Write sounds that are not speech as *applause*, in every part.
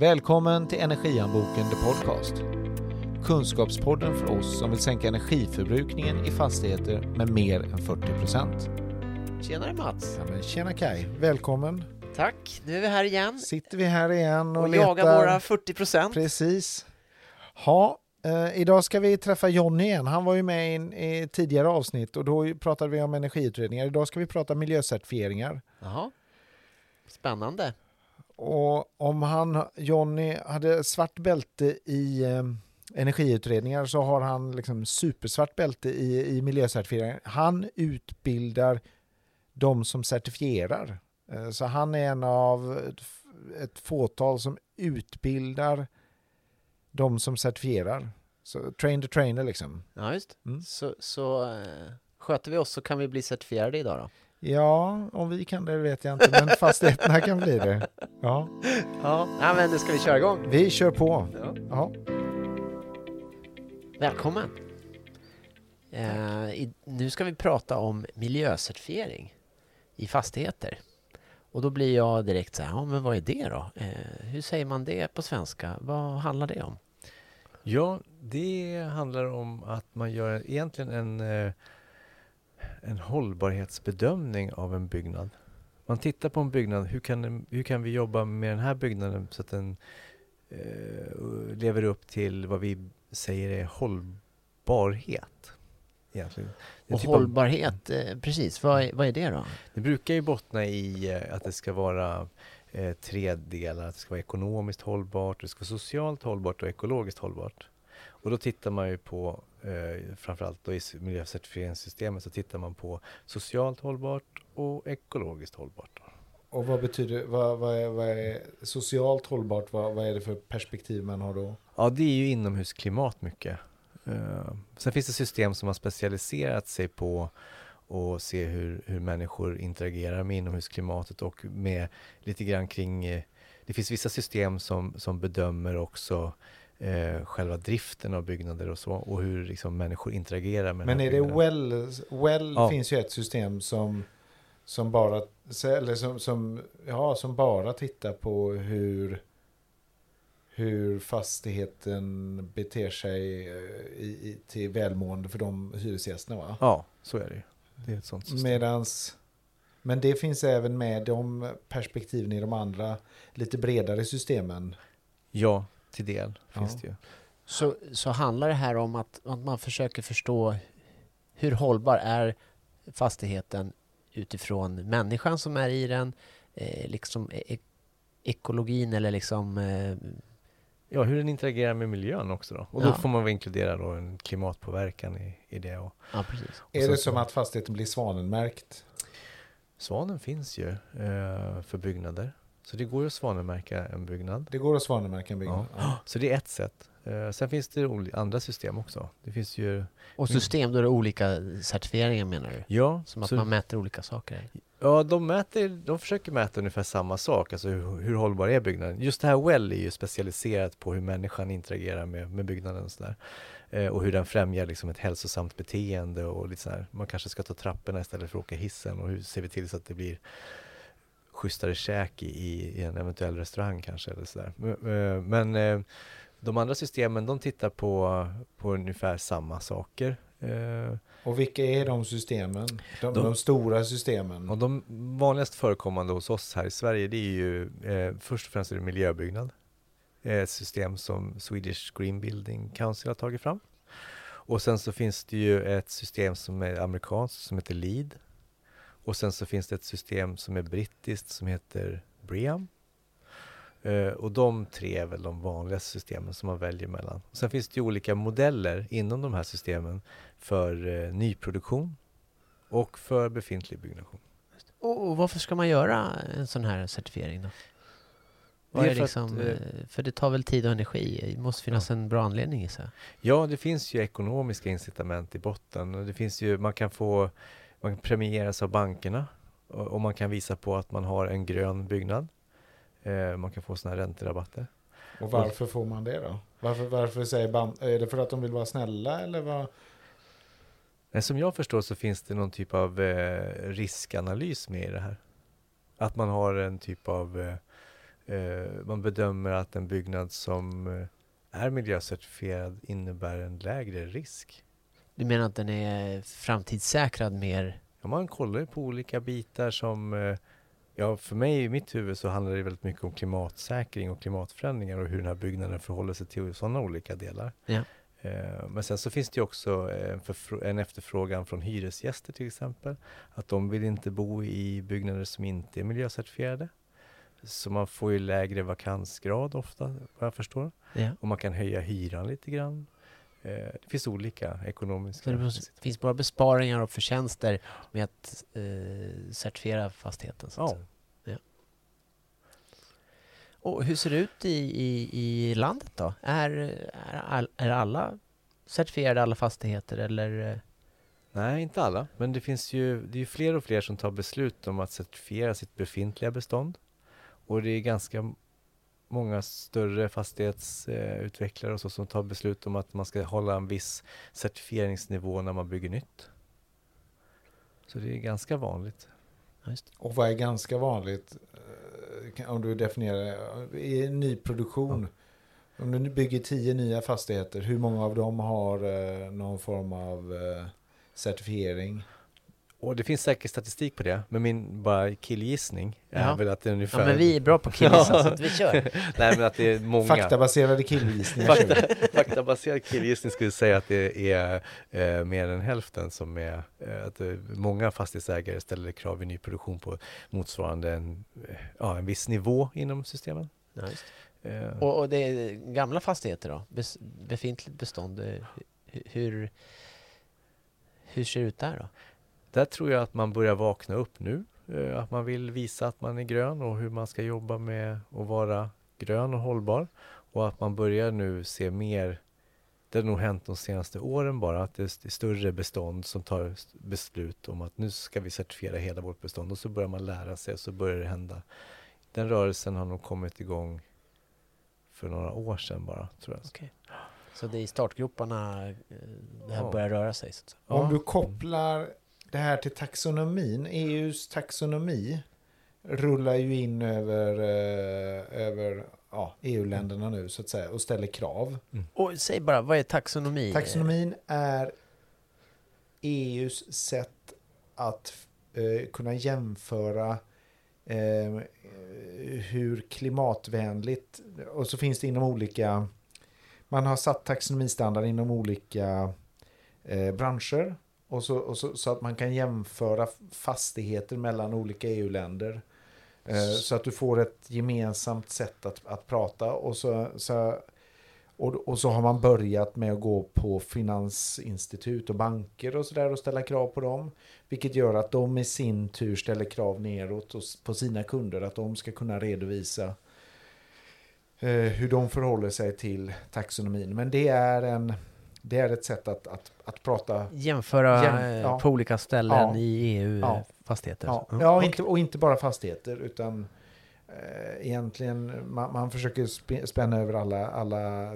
Välkommen till Energianboken The Podcast. Kunskapspodden för oss som vill sänka energiförbrukningen i fastigheter med mer än 40%. Tjenare Mats! Ja, tjena Kai, välkommen. Tack, nu är vi här igen Sitter vi här igen och, och letar. jagar våra 40 procent. Precis. Ja, eh, idag ska vi träffa Jonny igen. Han var ju med i, i tidigare avsnitt och då pratade vi om energiutredningar. Idag ska vi prata miljöcertifieringar. Jaha, spännande. Och om han, Jonny, hade svart bälte i eh, energiutredningar så har han liksom supersvart bälte i, i miljöcertifieringar. Han utbildar de som certifierar. Eh, så han är en av ett, ett fåtal som utbildar de som certifierar. Så train the trainer liksom. Ja, just. Mm. Så, så eh, sköter vi oss så kan vi bli certifierade idag då. Ja, om vi kan det vet jag inte, men fastigheterna kan bli det. Ja, Ja, men nu ska vi köra igång. vi kör på. Ja. Ja. Välkommen! Eh, i, nu ska vi prata om miljöcertifiering i fastigheter. Och då blir jag direkt så här, ja men vad är det då? Eh, hur säger man det på svenska? Vad handlar det om? Ja, det handlar om att man gör egentligen en, eh, en hållbarhetsbedömning av en byggnad. Man tittar på en byggnad, hur kan, hur kan vi jobba med den här byggnaden så att den eh, lever upp till vad vi säger är hållbarhet? Egentligen. Och typ av- hållbarhet, eh, precis, vad är, vad är det då? det brukar ju bottna i eh, att det ska vara eh, tre delar. Att det ska vara ekonomiskt hållbart, det ska vara socialt hållbart och ekologiskt hållbart. Och då tittar man ju på, eh, framförallt då i miljöcertifieringssystemet, så tittar man på socialt hållbart och ekologiskt hållbart. Och vad betyder, vad, vad, är, vad är socialt hållbart, vad, vad är det för perspektiv man har då? Ja, det är ju inomhusklimat mycket. Eh, sen finns det system som har specialiserat sig på att se hur, hur människor interagerar med inomhusklimatet och med lite grann kring... Eh, det finns vissa system som, som bedömer också eh, själva driften av byggnader och så och hur liksom, människor interagerar med Men är det well, well Ja. finns ju ett system som, som bara, eller som, som, ja, som bara tittar på hur, hur fastigheten beter sig eh, i, i, till välmående för de hyresgästerna va? Ja, så är det ju. Det är ett sånt system. Medans, men det finns även med de perspektiven i de andra lite bredare systemen. Ja, till del Ja. finns det ju. Så, så handlar det här om att, att man försöker förstå hur hållbar är fastigheten utifrån människan som är i den, eh, liksom e- ekologin eller liksom... Eh, Ja, hur den interagerar med miljön också då. Och då Ja. får man väl inkludera då en klimatpåverkan i, i det. Och, ja, precis. och Är det som att fastigheten blir svanenmärkt? Svanen finns ju eh, för byggnader. Så det går att svanmärka en byggnad. Det går att svanenmärka en byggnad. Ja. *gasps* Så det är ett sätt. Eh, sen finns det andra system också. Det finns ju... Och system, då är det olika certifieringar menar du? Ja, Som att så, man mäter olika saker? ja de, mäter, de försöker mäta ungefär samma sak. Alltså hur, hur hållbar är byggnaden? Just det här Well är ju specialiserat på hur människan interagerar med, med byggnaden och sådär. Eh, och hur den främjar liksom ett hälsosamt beteende och lite sådär. Man kanske ska ta trapporna istället för att åka hissen och hur ser vi till så att det blir schysstare käk i, i en eventuell restaurang kanske eller sådär. Men, eh, Men eh, de andra systemen de tittar på, på ungefär samma saker. Eh, Och vilka är de systemen? De, De- de stora systemen. Och de vanligast förekommande hos oss här i Sverige det är ju eh, först och främst är det miljöbyggnad. Ett system som Swedish Green Building Council har tagit fram. Och sen så finns det ju ett system som är amerikanskt som heter LEED. Och sen så finns det ett system som är brittiskt som heter BREEAM. Eh, och de tre är väl de vanligaste systemen som man väljer mellan. Sen finns det ju olika modeller inom de här systemen för eh, nyproduktion och för befintlig byggnation. Och, och varför ska man göra en sån här certifiering då? Det för liksom, att, eh, eh, för det tar väl tid och energi. Det måste finnas en bra anledning sig. Ja, det finns ju ekonomiska incitament i botten och det finns ju, man kan få, man premieras av bankerna och, och man kan visa på att man har en grön byggnad. Eh, man kan få sådana här ränterabatter. Och varför får man det då? Varför, varför säger band, är det för att de vill vara snälla eller vad? Som jag förstår så finns det någon typ av eh, riskanalys med i det här. Att man har en typ av eh, eh, man bedömer att en byggnad som eh, är miljöcertifierad innebär en lägre risk. Du menar att den är framtidssäkrad mer? Ja, man kollar på olika bitar som eh, Ja, för mig i mitt huvud så handlar det väldigt mycket om klimatsäkring och klimatförändringar och hur den här byggnaden förhåller sig till sådana olika delar. Ja. Eh, men sen så finns det ju också en, en, efterfrågan från hyresgäster till exempel. Att de vill inte bo i byggnader som inte är miljöcertifierade. Så man får ju lägre vakansgrad ofta, vad jag förstår. Ja. Och man kan höja hyran lite grann. Eh, det finns olika ekonomiska... Så det finns bara besparingar och förtjänster med att eh, certifiera fastigheten? Så ja. ja. Och hur ser det ut i, i, i landet då? Är, är, är alla certifierade, alla fastigheter eller? Nej, inte alla. Men det finns ju, det är ju fler och fler som tar beslut om att certifiera sitt befintliga bestånd. Och det är ganska många större fastighetsutvecklare och så som tar beslut om att man ska hålla en viss certifieringsnivå när man bygger nytt. Så det är ganska vanligt. Och vad är ganska vanligt eh, om du definierar i nyproduktion? Ja. Om du bygger tio nya fastigheter, hur många av dem har eh, någon form av eh, certifiering? Och det finns säkert statistik på det, men min bara killgissning är ja. väl att det är ungefär... Ja, men vi är bra på killgissa, *laughs* så att vi kör. *laughs* Nej, men att det är många... Faktabaserade killgissningar. Fakta, *laughs* faktabaserad killgissning skulle säga att det är eh, mer än hälften som är... Eh, att eh, många fastighetsägare ställer krav i nyproduktion på motsvarande en, eh, ja, en viss nivå inom systemen. Ja, eh. och, och det är gamla fastigheter då? Bes, befintligt bestånd? Eh, hur, hur ser det ut där då? Där tror jag att man börjar vakna upp nu. Eh, att man vill visa att man är grön och hur man ska jobba med att vara grön och hållbar. Och att man börjar nu se mer det har nog hänt de senaste åren bara att det är större bestånd som tar beslut om att nu ska vi certifiera hela vårt bestånd och så börjar man lära sig och så börjar det hända. Den rörelsen har nog kommit igång för några år sedan bara, tror jag. Okay. Så det är i startgroparna eh, det här ja. börjar röra sig? Så Om du kopplar det här till taxonomin, EUs taxonomi rullar ju in över, eh, över ja, EU-länderna nu så att säga och ställer krav. Mm. Och säg bara, vad är taxonomi? Taxonomin är EUs sätt att eh, kunna jämföra eh, hur klimatvänligt, och så finns det inom olika, man har satt taxonomistandard inom olika eh, branscher och så, och så, så, att man kan jämföra fastigheter mellan olika EU-länder. Eh, så att du får ett gemensamt sätt att, att prata. Och så, så, och, och så har man börjat med att gå på finansinstitut och banker och sådär och ställa krav på dem. Vilket gör att de i sin tur ställer krav neråt på sina kunder. Att de ska kunna redovisa eh, hur de förhåller sig till taxonomin. Men det är en det är ett sätt att, att, att prata... Jämföra jäm, ja. på olika ställen ja. i EU-fastigheter? Ja, ja. ja inte, och inte bara fastigheter utan eh, egentligen man, man försöker spänna över alla, alla,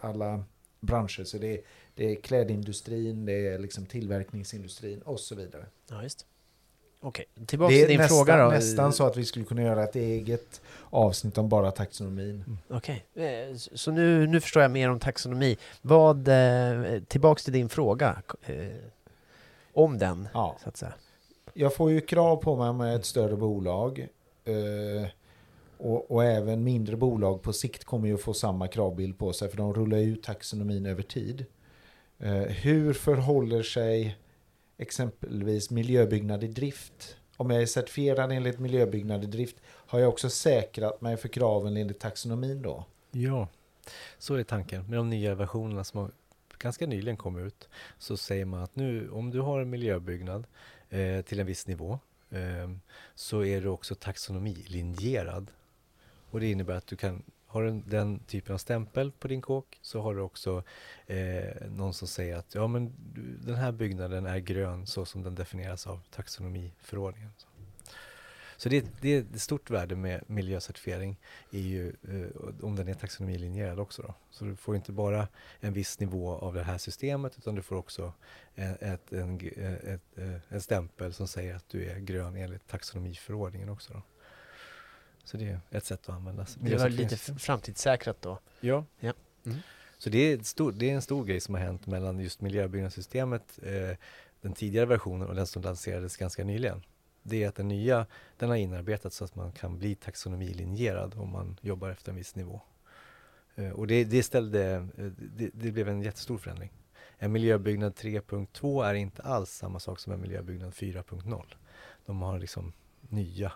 alla branscher. Så det är, det är klädindustrin, det är liksom tillverkningsindustrin och så vidare. Ja, just. Okej, tillbaka till din nästan, fråga då. nästan så att vi skulle kunna göra ett eget avsnitt om bara taxonomin. Mm. Okej, eh, så nu, nu förstår jag mer om taxonomi. Vad, eh, tillbaks till din fråga. Eh, om den, ja. så att säga. Jag får ju krav på mig med ett större bolag. Och, och, även mindre bolag på sikt kommer ju få samma kravbild på sig för de rullar ut taxonomin över tid. hur förhåller sig exempelvis miljöbyggnad i drift. Om jag är certifierad enligt miljöbyggnad i drift har jag också säkrat mig för kraven enligt taxonomin då? Ja, så är tanken. Med de nya versionerna som har ganska nyligen kom ut så säger man att nu om du har en miljöbyggnad eh, till en viss nivå eh, så är du också taxonomilinjerad. Och det innebär att du kan har du den typen av stämpel på din kåk så har du också eh, någon som säger att ja, men den här byggnaden är grön så som den definieras av taxonomiförordningen. Så det, det är ett stort värde med miljöcertifiering är ju eh, om den är taxonomilinjerad också. Då. Så du får inte bara en viss nivå av det här systemet utan du får också ett, ett, en, eh, ett, eh, en stämpel som säger att du är grön enligt taxonomiförordningen också. Då. Så det är ett sätt att använda Det var lite framtidssäkrat då. Ja. Ja. Mm. Så det är, stor, det är en stor grej som har hänt mellan just miljöbyggnadssystemet, eh, den tidigare versionen och den som lanserades ganska nyligen. Det är att den nya, den har inarbetats så att man kan bli taxonomilinjerad om man jobbar efter en viss nivå. Eh, och det, det ställde, eh, det, det blev en jättestor förändring. En miljöbyggnad 3.2 är inte alls samma sak som en miljöbyggnad 4.0. De har liksom nya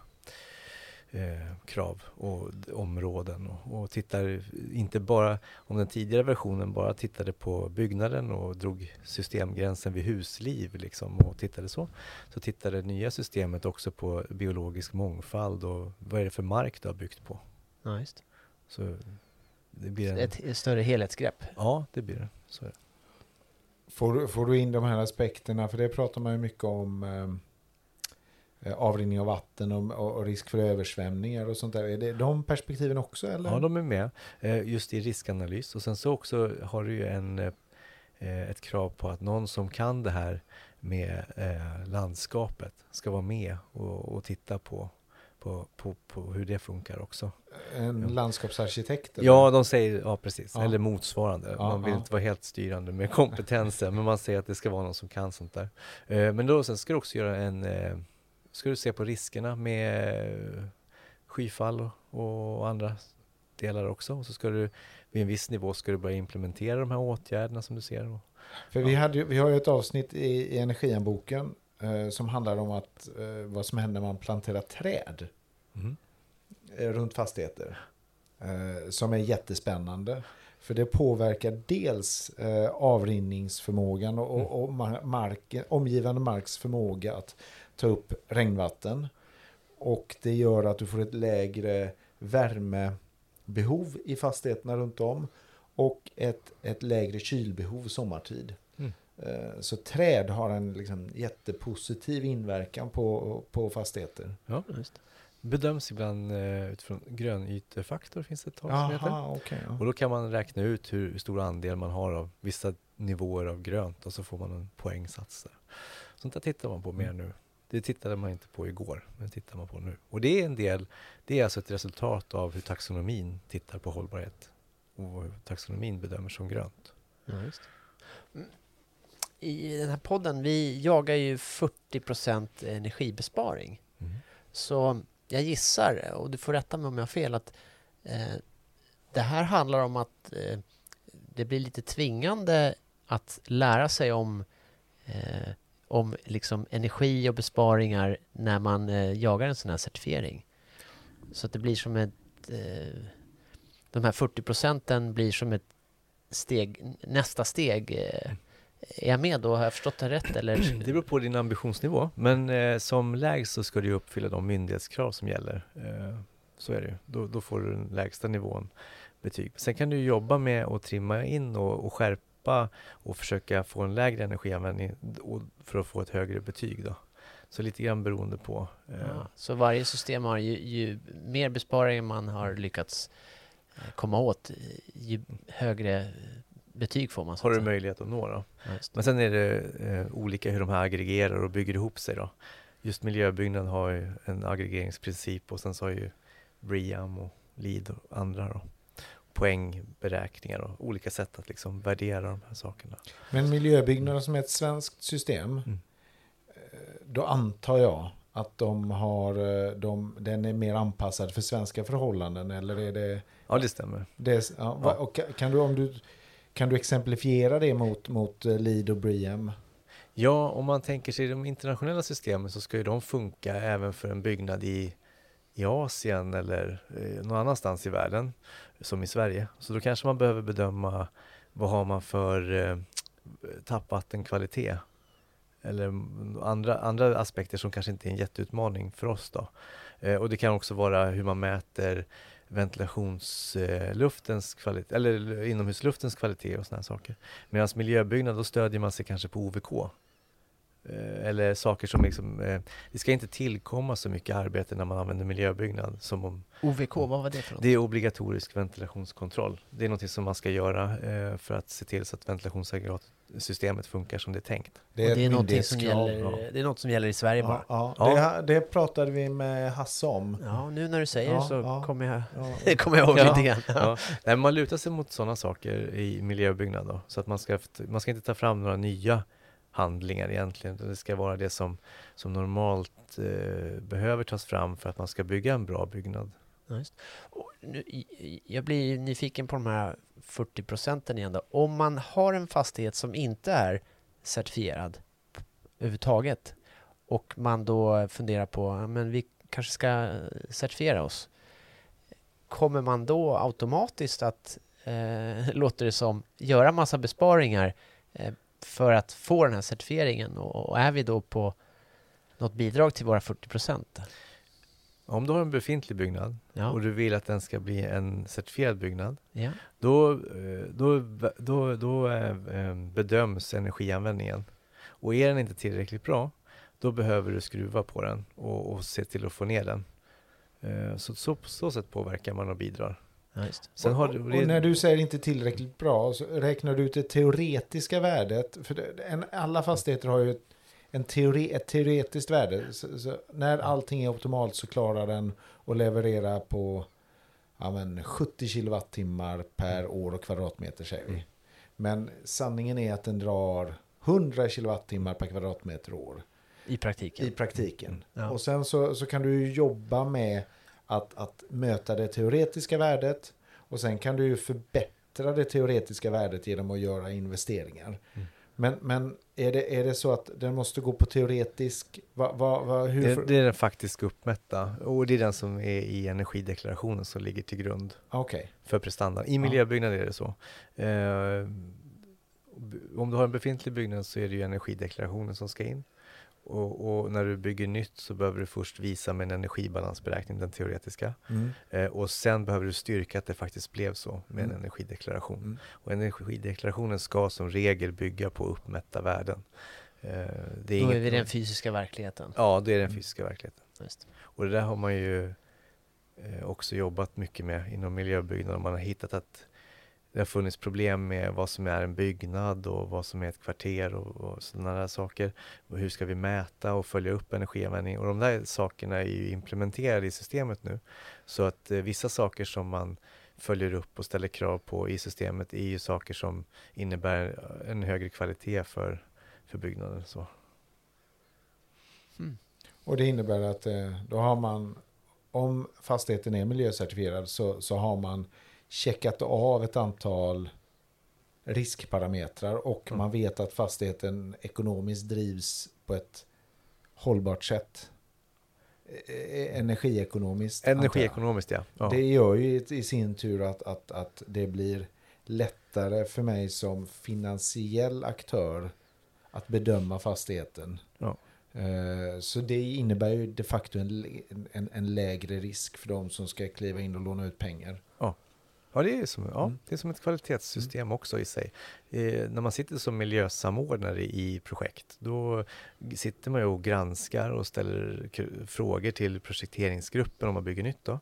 eh, krav och områden och, och tittar inte bara om den tidigare versionen bara tittade på byggnaden och drog systemgränsen vid husliv liksom och tittade så. Så tittar det nya systemet också på biologisk mångfald och vad är det för mark du har byggt på. Ja, just. Så det blir en, Ett större helhetsgrepp. Ja, det blir det. Så är det. Får, du- får du in de här aspekterna, för det pratar man ju mycket om eh, avrinning av vatten och, och, risk för översvämningar och sånt där. Är det de perspektiven också eller? Ja, de är med eh, just i riskanalys och sen så också har du ju en, eh, ett krav på att någon som kan det här med eh, landskapet ska vara med och, och titta på, på, på, på hur det funkar också. En Ja. landskapsarkitekt? eller? Ja, de säger, ja precis, Ja. eller motsvarande. Ja, man vill inte vara helt styrande med *laughs* kompetensen, men man säger att det ska vara någon som kan sånt där. Eh, men då sen ska du också göra en, eh, ska du se på riskerna med eh, skyfall och, och andra delar också. Och så ska du vid en viss nivå ska du börja implementera de här åtgärderna som du ser. Och, För vi, hade, vi har ju ett avsnitt i, i Energianboken eh, som handlar om att, eh, vad som händer när man planterar träd Mhm. eh, runt fastigheter. Eh, som är jättespännande. För det påverkar dels eh, avrinningsförmågan och, och, och marken, omgivande marks förmåga att ta upp regnvatten. Och det gör att du får ett lägre värmebehov i fastigheterna runt om. Och ett, ett lägre kylbehov sommartid. Mm. Eh, Så träd har en liksom jättepositiv inverkan på, på fastigheter. Ja. Just. Bedöms ibland eh, utifrån grönytefaktor finns det ett tal som heter. Okej. ja. Och då kan man räkna ut hur, hur stor andel man har av vissa nivåer av grönt och så får man en poängsats där. Sånt där tittar man på mer nu. Det tittade man inte på igår, men tittar man på nu. Och det är en del, det är alltså ett resultat av hur taxonomin tittar på hållbarhet och hur taxonomin bedömer som grönt. Ja, just. Mm. I den här podden, vi jagar ju 40% energibesparing. Så jag gissar, och du får rätta mig om jag har fel, att eh, det här handlar om att eh, det blir lite tvingande att lära sig om, eh, om liksom energi och besparingar när man eh, jagar en sån här certifiering. Så att det blir som ett... Eh, de här 40 procenten blir som ett steg, nästa steg. Eh, är jag med då? Har jag förstått det rätt? Eller? *clears throat* Det beror på din ambitionsnivå, men eh, som lägst så ska du uppfylla de myndighetskrav som gäller. Eh, så är det ju. Då, då får du den lägsta nivån betyg. Sen kan du jobba med att trimma in och, och skärpa och försöka få en lägre energianvändning för att få ett högre betyg. Då. Så lite grann beroende på. Eh, Ja, så varje system har ju, ju mer besparingar man har lyckats eh, komma åt, eh, ju högre betyg får man. så har du möjlighet att nå då. Ja. Men sen är det eh, olika hur de här aggregerar och bygger ihop sig då. Just miljöbyggnad har ju en aggregeringsprincip och sen så har ju BREEAM och LEED och andra då. Poängberäkningar och olika sätt att liksom värdera de här sakerna. Men miljöbyggnader som är ett svenskt system, Mm. eh, då antar jag att de har, eh, de, den är mer anpassad för svenska förhållanden eller är det, Ja, det stämmer. det ja, Ja. och ka- kan, du, om du, kan du exemplifiera det mot, mot eh, LEED och BREEAM? Ja, om man tänker sig de internationella systemen så ska ju de funka även för en byggnad i, i Asien eller eh, någon annanstans i världen, som i Sverige. Så då kanske man behöver bedöma vad har man för eh, tappvattenkvalitet eller andra, andra aspekter som kanske inte är en jätteutmaning för oss. Då. Eh, och det kan också vara hur man mäter ventilationsluftens eh, kvalitet, eller inomhusluftens kvalitet och sådana saker. Medan miljöbyggnad, då stödjer man sig kanske på OVK. Eh, eller saker som liksom, eh, det ska inte tillkomma så mycket arbete när man använder miljöbyggnad som om OVK, vad var det för något? det är obligatorisk ventilationskontroll. Det är något som man ska göra eh, för att se till så att ventilationsaggregatsystemet funkar som det är tänkt. Det är, det är, någonting som gäller, ja. det är något som gäller i Sverige Ja, bara. ja. Ja. Det, det pratade vi med Hasse om. Ja, nu när du säger Ja, så ja. kommer jag, Ja. *laughs* kommer jag ihåg Ja. lite grann. Ja. Nej, man lutar sig mot sådana saker i miljöbyggnad då, så att man ska, man ska inte ta fram några nya handlingar egentligen. utan Det ska vara det som, som normalt eh, behöver tas fram för att man ska bygga en bra byggnad. Ja, just. Och nu, jag blir nyfiken på de här 40 procenten igen då. Om man har en fastighet som inte är certifierad överhuvudtaget och man då funderar på, men vi kanske ska certifiera oss. Kommer man då automatiskt att, eh, *laughs* låter det som, göra massa besparingar eh, för att få den här certifieringen? Och, och är vi då på något bidrag till våra 40 procent? Om du har en befintlig byggnad Ja. och du vill att den ska bli en certifierad byggnad, ja. då, eh, då, då, då eh, eh, bedöms energianvändningen. Och är den inte tillräckligt bra, då behöver du skruva på den och, och se till att få ner den. Så, så på så sätt påverkar man och bidrar. Ja. Sen har och, du, och när du säger inte tillräckligt bra så räknar du ut det teoretiska värdet. För en, alla fastigheter har ju ett, en teori, ett teoretiskt värde. Så, så när allting är optimalt så klarar den att leverera på ja, men 70 kilowattimmar per år och kvadratmeter säger vi. Men sanningen är att den drar 100 kilowattimmar per kvadratmeter år I praktiken. i praktiken. Ja. Och sen så, så kan du ju jobba med att, att möta det teoretiska värdet och sen kan du ju förbättra det teoretiska värdet genom att göra investeringar. Mm. Men, men är, det, är det så att den måste gå på teoretisk... Va, va, va, hur det, det är den faktiskt uppmätta och det är den som är i energideklarationen som ligger till grund Okej. för prestandan. I miljöbyggnad är det så. Eh, om du har en befintlig byggnad så är det ju energideklarationen som ska in. Och, och när du bygger nytt så behöver du först visa med en energibalansberäkning, den teoretiska. Mm. Eh, och sen behöver du styrka att det faktiskt blev så med en Mm. energideklaration. Mm. Och energideklarationen ska som regel bygga på uppmätta värden. Eh, det är Då är inget- vi i den fysiska verkligheten. Ja, det är den fysiska verkligheten. Just. Och det där har man ju eh, också jobbat mycket med inom miljöbyggnad. Man har hittat att det har funnits problem med vad som är en byggnad och vad som är ett kvarter och, och sådana där saker. Och hur ska vi mäta och följa upp energianvändning? Och de där sakerna är ju implementerade i systemet nu. Så att eh, vissa saker som man följer upp och ställer krav på i systemet är ju saker som innebär en högre kvalitet för, för byggnaden. Så. Mm. Och det innebär att eh, då har man, om fastigheten är miljöcertifierad så, så har man checkat av ett antal riskparametrar och Mm. man vet att fastigheten ekonomiskt drivs på ett hållbart sätt. Eh, Energiekonomiskt. antar jag. Energiekonomiskt ja. ja. Det gör ju i, i sin tur att, att, att det blir lättare för mig som finansiell aktör att bedöma fastigheten. Ja. Eh, Så det innebär ju de facto en, en, en lägre risk för de som ska kliva in och låna ut pengar. Ja, det är som, ja, Mm. det är som ett kvalitetssystem också i sig. Eh, när man sitter som miljösamordnare i projekt, då sitter man ju och granskar och ställer frågor till projekteringsgruppen om man bygger nytt. Då.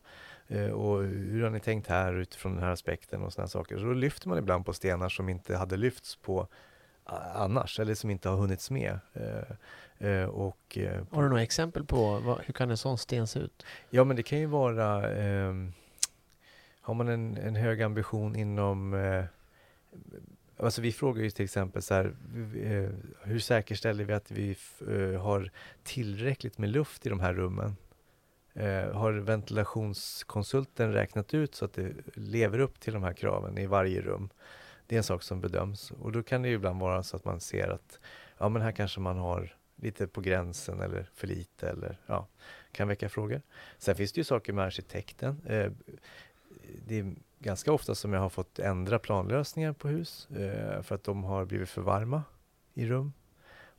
Eh, och hur har ni tänkt här utifrån den här aspekten och sådana saker. Så då lyfter man ibland på stenar som inte hade lyfts på annars, eller som inte har hunnits med. Eh, eh, och, eh, Har du några exempel på vad, hur kan en sån sten se ut? Ja, men det kan ju vara ehm, har man en, en hög ambition inom eh, Alltså vi frågar ju till exempel så här, eh, hur säkerställer vi att vi f- eh, har tillräckligt med luft i de här rummen? Eh, har ventilationskonsulten räknat ut så att det lever upp till de här kraven i varje rum? Det är en sak som bedöms och då kan det ju ibland vara så att man ser att ja, men här kanske man har lite på gränsen eller för lite eller ja, kan väcka frågor. Sen finns det ju saker med arkitekten. Eh, det är ganska ofta som jag har fått ändra planlösningar på hus eh, för att de har blivit för varma i rum.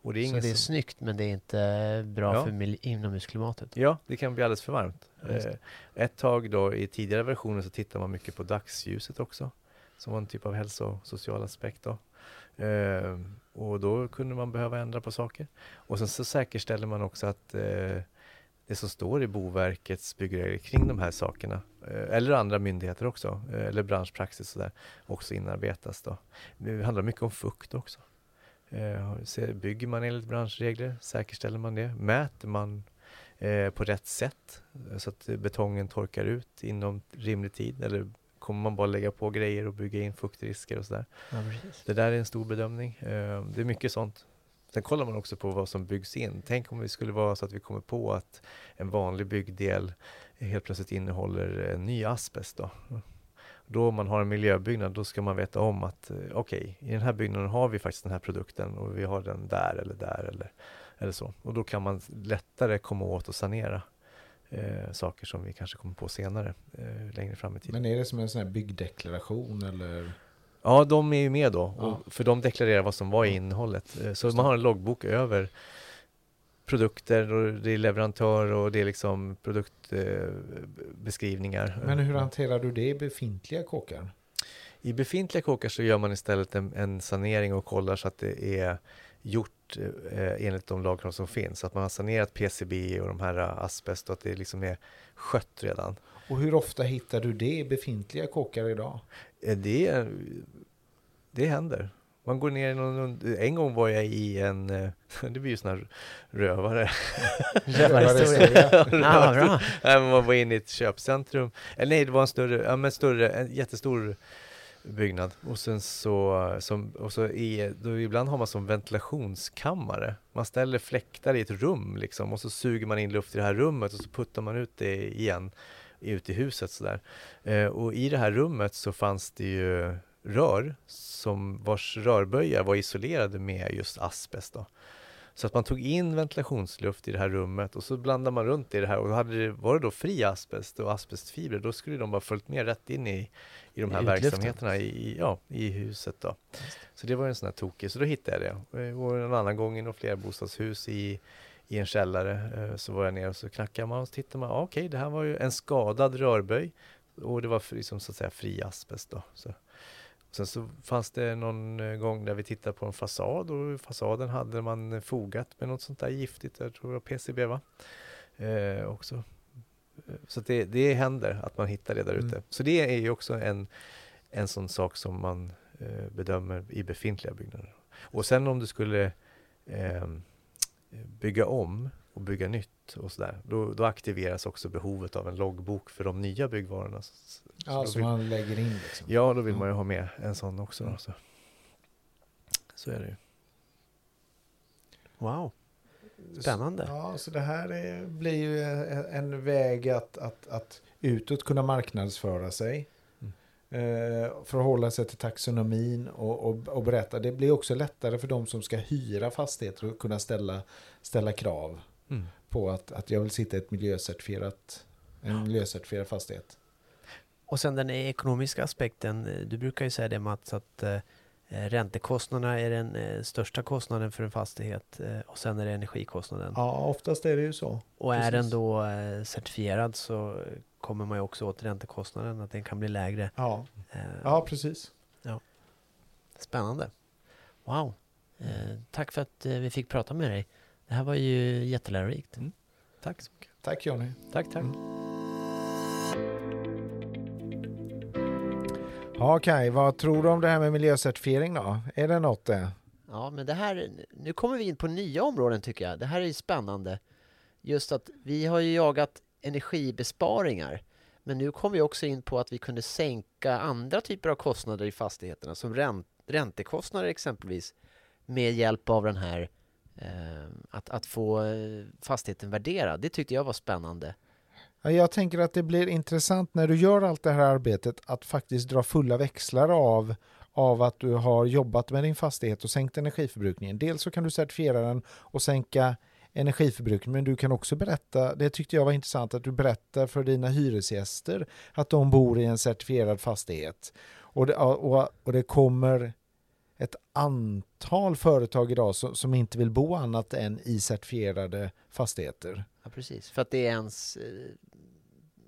Och det är Så det är som, snyggt men det är inte bra Ja. för inomhusklimatet. Ja, det kan bli alldeles för varmt. Eh, ett tag då i tidigare versioner så tittar man mycket på dagsljuset också. som var en typ av hälsosocial aspekt. Då. Eh, och då kunde man behöva ändra på saker. Och sen så säkerställer man också att eh, det som står i Boverkets byggregler kring de här sakerna, eh, eller andra myndigheter också, eh, eller branschpraxis och där, också inarbetas. Då. Det handlar mycket om fukt också. Eh, bygger man enligt branschregler, säkerställer man det? Mäter man på rätt sätt så att betongen torkar ut inom rimlig tid? Eller kommer man bara lägga på grejer och bygga in fuktrisker och sådär? Ja, det där är en stor bedömning. Det är mycket sånt Sen kollar man också på vad som byggs in. Tänk om det skulle vara så att vi kommer på att en vanlig byggdel helt plötsligt innehåller en ny asbest. Då. Då om man har en miljöbyggnad, då ska man veta om att eh, okej, okay, i den här byggnaden har vi faktiskt den här produkten och vi har den där eller där eller, eller så. Och då kan man lättare komma åt och sanera eh, saker som vi kanske kommer på senare, eh, längre fram i tiden. Men är det som en sån här byggdeklaration eller? Ja, de är ju med då, ja. för de deklarerar vad som var i innehållet. Eh, så man har en loggbok över produkter och det är leverantör och det är liksom produktbeskrivningar. Men hur hanterar du det i befintliga kåkar? I befintliga kåkar så gör man istället en, en sanering och kollar så att det är gjort eh, enligt de lagkrav som finns. Att man har sanerat PCB och de här asbest och att det liksom är skött redan. Och hur ofta hittar du det i befintliga kåkar idag? Eh, det, det händer. Man går ner i någon, en gång var jag i en, eh, *laughs* det blir ju sån här rövare. *laughs* Rövarhistoria. *laughs* ja, man var inne i ett köpcentrum. Eller nej, det var en större, ja men större, en jättestor byggnad. Och sen så, som, och så i, då ibland har man som ventilationskammare. Man ställer fläktar i ett rum liksom och så suger man in luft i det här rummet och så puttar man ut det igen ut i huset sådär. Eh, och i det här rummet så fanns det ju rör som vars rörböjar var isolerade med just asbest. Då. Så att man tog in ventilationsluft i det här rummet och så blandade man runt i det här och hade det, var det då fri asbest och asbestfibrer då skulle de bara följt med rätt in i, i de här I verksamheterna i, ja, i huset. Då. Så det var en sån här tokig, så då hittade jag det. Och en annan gång i något flerbostadshus i i en källare eh, så var jag nere och så knackade man och så tittade man, ah, okej okay, det här var ju en skadad rörböj och det var liksom så att säga fri asbest då. Så. Sen så fanns det någon eh, gång där vi tittade på en fasad och fasaden hade man fogat med något sånt där giftigt, jag tror det var PCB va? Eh, också. Så det, det händer att man hittar det där ute. Mm. Så det är ju också en, en sån sak som man eh, bedömer i befintliga byggnader. Och sen om du skulle eh, bygga om och bygga nytt och sådär, då, då aktiveras också behovet av en loggbok för de nya byggvarorna. Så, ja, som man lägger in liksom. Ja, då vill man ju ha med en sån också. Mm. Så. så är det ju. Wow. Spännande. Ja, så det här är, blir ju en väg att, att, att utåt kunna marknadsföra sig. Eh, förhålla sig till taxonomin och, och, och, berätta. Det blir också lättare för de som ska hyra fastigheter att kunna ställa, ställa krav mm. på att, att jag vill sitta i ett miljöcertifierat, en miljöcertifierad fastighet. Och sen den ekonomiska aspekten. Du brukar ju säga det Mats att eh, räntekostnaderna är den eh, största kostnaden för en fastighet eh, och sen är det energikostnaden. Ja, oftast är det ju så. Och Precis. är den då certifierad så kommer man ju också åt räntekostnaden, att den kan bli lägre. Ja, eh, ja precis. Ja. Spännande. Wow. Eh, tack för att eh, vi fick prata med dig. Det här var ju jättelärorikt. Mm. Tack så mycket. Tack Johnny. Tack, tack. Mm. Ja, Kaj, vad tror du om det här med miljöcertifiering då? Är det något det? Ja, men det här, nu kommer vi in på nya områden tycker jag. Det här är ju spännande. Just att vi har ju jagat energibesparingar. Men nu kom vi också in på att vi kunde sänka andra typer av kostnader i fastigheterna som ränt, räntekostnader exempelvis med hjälp av den här eh, att, att få eh, fastigheten värderad. Det tyckte jag var spännande. Jag tänker att det blir intressant när du gör allt det här arbetet att faktiskt dra fulla växlar av, av att du har jobbat med din fastighet och sänkt energiförbrukningen. Dels så kan du certifiera den och sänka energiförbrukning, men du kan också berätta, det tyckte jag var intressant, att du berättar för dina hyresgäster att de bor i en certifierad fastighet. Och det, och, och det kommer ett antal företag idag som, som, inte vill bo annat än i certifierade fastigheter. Ja, precis. För att det är ens, eh,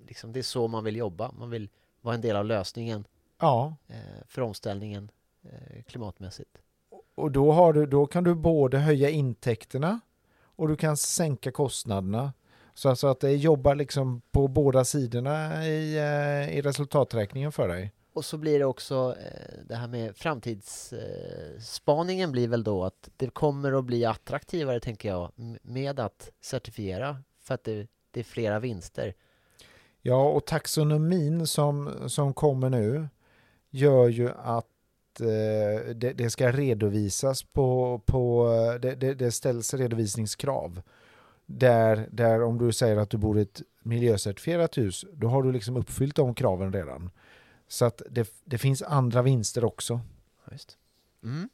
liksom, det är så man vill jobba. Man vill vara en del av lösningen Ja, eh, för omställningen eh, klimatmässigt. och då, du, då kan du både höja intäkterna och du kan sänka kostnaderna. Så alltså att det jobbar liksom på båda sidorna i, eh, i resultaträkningen för dig. Och så blir det också eh, det här med framtidsspaningen blir väl då att det kommer att bli attraktivare, tänker jag, med att certifiera för att det, det är flera vinster. Ja, och taxonomin som, som kommer nu gör ju att eh, det, det ska redovisas på, på det, det, det ställs redovisningskrav. Där, där om du säger att du bor i ett miljöcertifierat hus, då har du liksom uppfyllt de kraven redan. Så att det, finns andra vinster också. Ja, Just. Mm.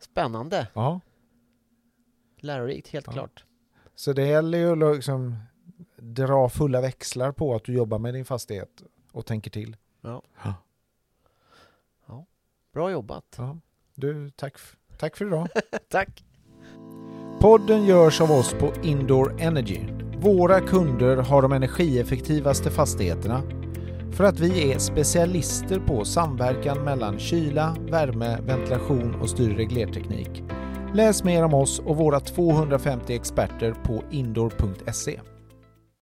Spännande, Ja. lärorikt, helt Ja. klart. Så det gäller ju att liksom dra fulla växlar på att du jobbar med din fastighet och tänker till. Bra jobbat. Ja. Du, tack, tack för idag. *laughs* Tack! Podden görs av oss på Indoor Energy. Våra kunder har de energieffektivaste fastigheterna för att vi är specialister på samverkan mellan kyla, värme, ventilation och styrreglerteknik. Läs mer om oss och våra 250 experter på indoor.se.